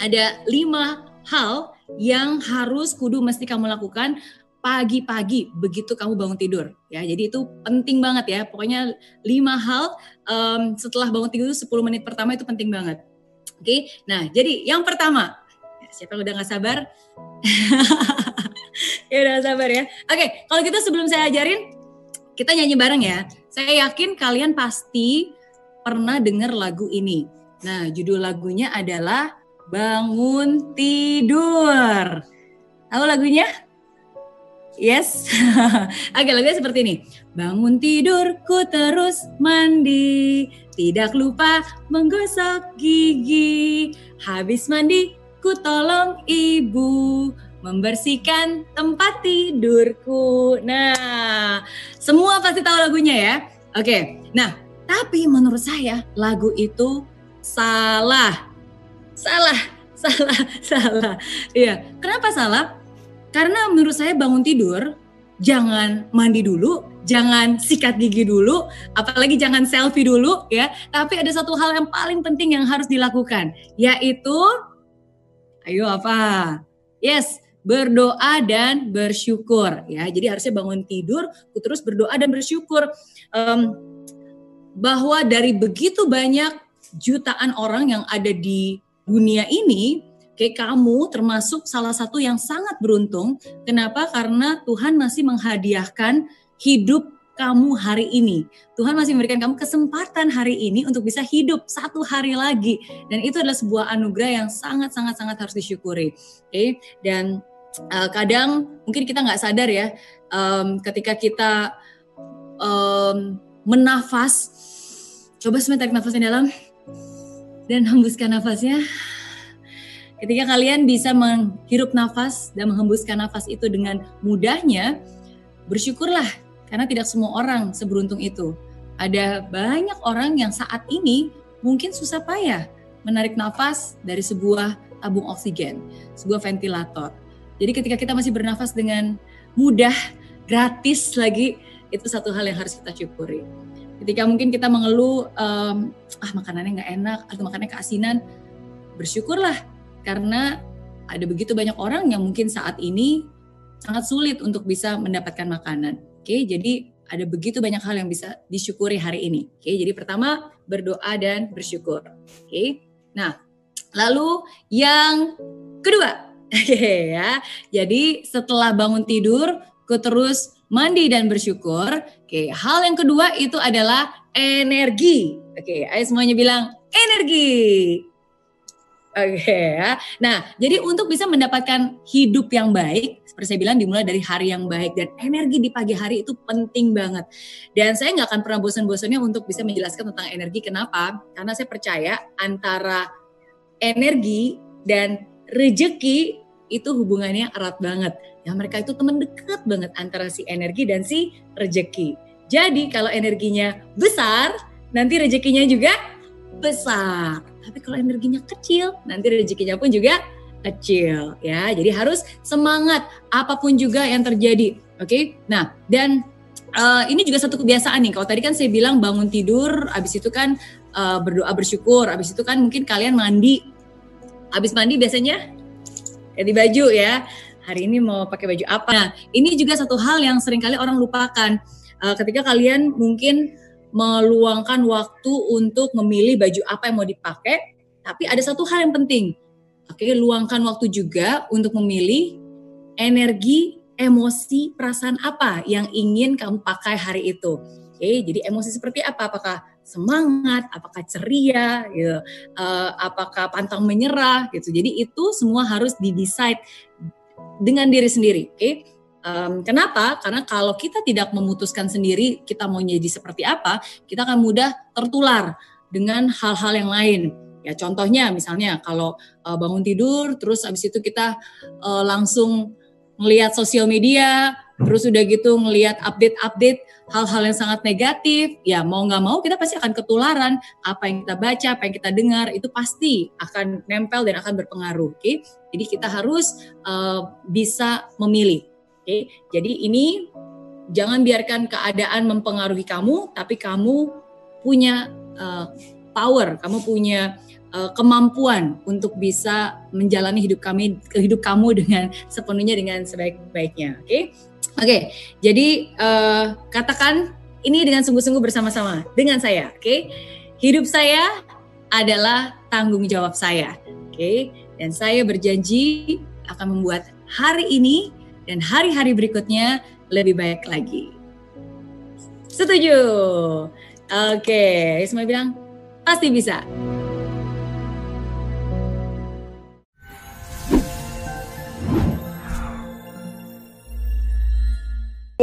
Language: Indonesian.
ada lima hal yang harus kudu mesti kamu lakukan pagi-pagi begitu kamu bangun tidur ya. Jadi itu penting banget ya. Pokoknya lima hal um, setelah bangun tidur 10 menit pertama itu penting banget. Oke? Okay? nah jadi yang pertama siapa yang udah nggak sabar? Ya udah sabar ya. Oke okay, kalau gitu sebelum saya ajarin kita nyanyi bareng ya. Saya yakin kalian pasti pernah dengar lagu ini. Nah judul lagunya adalah bangun tidur tahu lagunya Yes. Oke, lagunya seperti ini. Bangun tidurku terus mandi, tidak lupa menggosok gigi. Habis mandi, ku tolong ibu membersihkan tempat tidurku. Nah, semua pasti tahu lagunya ya. Oke. Nah, tapi menurut saya lagu itu salah. Salah, salah, salah. Iya. Kenapa salah? Karena menurut saya bangun tidur jangan mandi dulu, jangan sikat gigi dulu, apalagi jangan selfie dulu ya. Tapi ada satu hal yang paling penting yang harus dilakukan, yaitu ayo apa? Yes, berdoa dan bersyukur ya. Jadi harusnya bangun tidur, terus berdoa dan bersyukur um, bahwa dari begitu banyak jutaan orang yang ada di dunia ini Oke, kamu termasuk salah satu yang sangat beruntung. Kenapa? Karena Tuhan masih menghadiahkan hidup kamu hari ini. Tuhan masih memberikan kamu kesempatan hari ini untuk bisa hidup satu hari lagi. Dan itu adalah sebuah anugerah yang sangat-sangat-sangat harus disyukuri. Oke, dan uh, kadang mungkin kita nggak sadar ya, um, ketika kita um, menafas, coba sebentar nafasnya dalam dan hembuskan nafasnya. Ketika kalian bisa menghirup nafas dan menghembuskan nafas itu dengan mudahnya, bersyukurlah karena tidak semua orang seberuntung itu. Ada banyak orang yang saat ini mungkin susah payah menarik nafas dari sebuah tabung oksigen, sebuah ventilator. Jadi ketika kita masih bernafas dengan mudah, gratis lagi, itu satu hal yang harus kita syukuri. Ketika mungkin kita mengeluh, um, ah makanannya nggak enak atau makanannya keasinan, bersyukurlah karena ada begitu banyak orang yang mungkin saat ini sangat sulit untuk bisa mendapatkan makanan. Oke, jadi ada begitu banyak hal yang bisa disyukuri hari ini. Oke, jadi pertama berdoa dan bersyukur. Oke. Nah, lalu yang kedua, ya. Jadi setelah bangun tidur, ku terus mandi dan bersyukur. Oke, hal yang kedua itu adalah energi. Oke, ayo semuanya bilang energi. Oke ya. Nah, jadi untuk bisa mendapatkan hidup yang baik, seperti saya bilang dimulai dari hari yang baik dan energi di pagi hari itu penting banget. Dan saya nggak akan pernah bosan-bosannya untuk bisa menjelaskan tentang energi. Kenapa? Karena saya percaya antara energi dan rejeki itu hubungannya erat banget. Ya mereka itu teman dekat banget antara si energi dan si rejeki. Jadi kalau energinya besar, nanti rezekinya juga besar. Tapi kalau energinya kecil, nanti rezekinya pun juga kecil ya. Jadi harus semangat apa pun juga yang terjadi. Oke. Okay? Nah, dan uh, ini juga satu kebiasaan nih. Kalau tadi kan saya bilang bangun tidur, habis itu kan uh, berdoa bersyukur, habis itu kan mungkin kalian mandi. Habis mandi biasanya ganti baju ya. Hari ini mau pakai baju apa? Nah, ini juga satu hal yang sering kali orang lupakan. Uh, ketika kalian mungkin meluangkan waktu untuk memilih baju apa yang mau dipakai, tapi ada satu hal yang penting. Oke, luangkan waktu juga untuk memilih energi, emosi, perasaan apa yang ingin kamu pakai hari itu. Oke, jadi emosi seperti apa? Apakah semangat, apakah ceria, gitu, uh, apakah pantang menyerah, gitu. Jadi itu semua harus didesain dengan diri sendiri. Oke, Um, kenapa? Karena kalau kita tidak memutuskan sendiri kita mau jadi seperti apa, kita akan mudah tertular dengan hal-hal yang lain. Ya contohnya misalnya kalau uh, bangun tidur, terus habis itu kita uh, langsung melihat sosial media, terus udah gitu ngelihat update-update hal-hal yang sangat negatif, ya mau nggak mau kita pasti akan ketularan apa yang kita baca, apa yang kita dengar itu pasti akan nempel dan akan berpengaruh. Oke, okay? jadi kita harus uh, bisa memilih Oke, jadi ini jangan biarkan keadaan mempengaruhi kamu, tapi kamu punya uh, power, kamu punya uh, kemampuan untuk bisa menjalani hidup kami hidup kamu dengan sepenuhnya dengan sebaik-baiknya. Oke, okay? oke. Okay, jadi uh, katakan ini dengan sungguh-sungguh bersama-sama dengan saya. Oke, okay? hidup saya adalah tanggung jawab saya. Oke, okay? dan saya berjanji akan membuat hari ini dan hari-hari berikutnya lebih baik lagi. Setuju? Oke, semua bilang pasti bisa.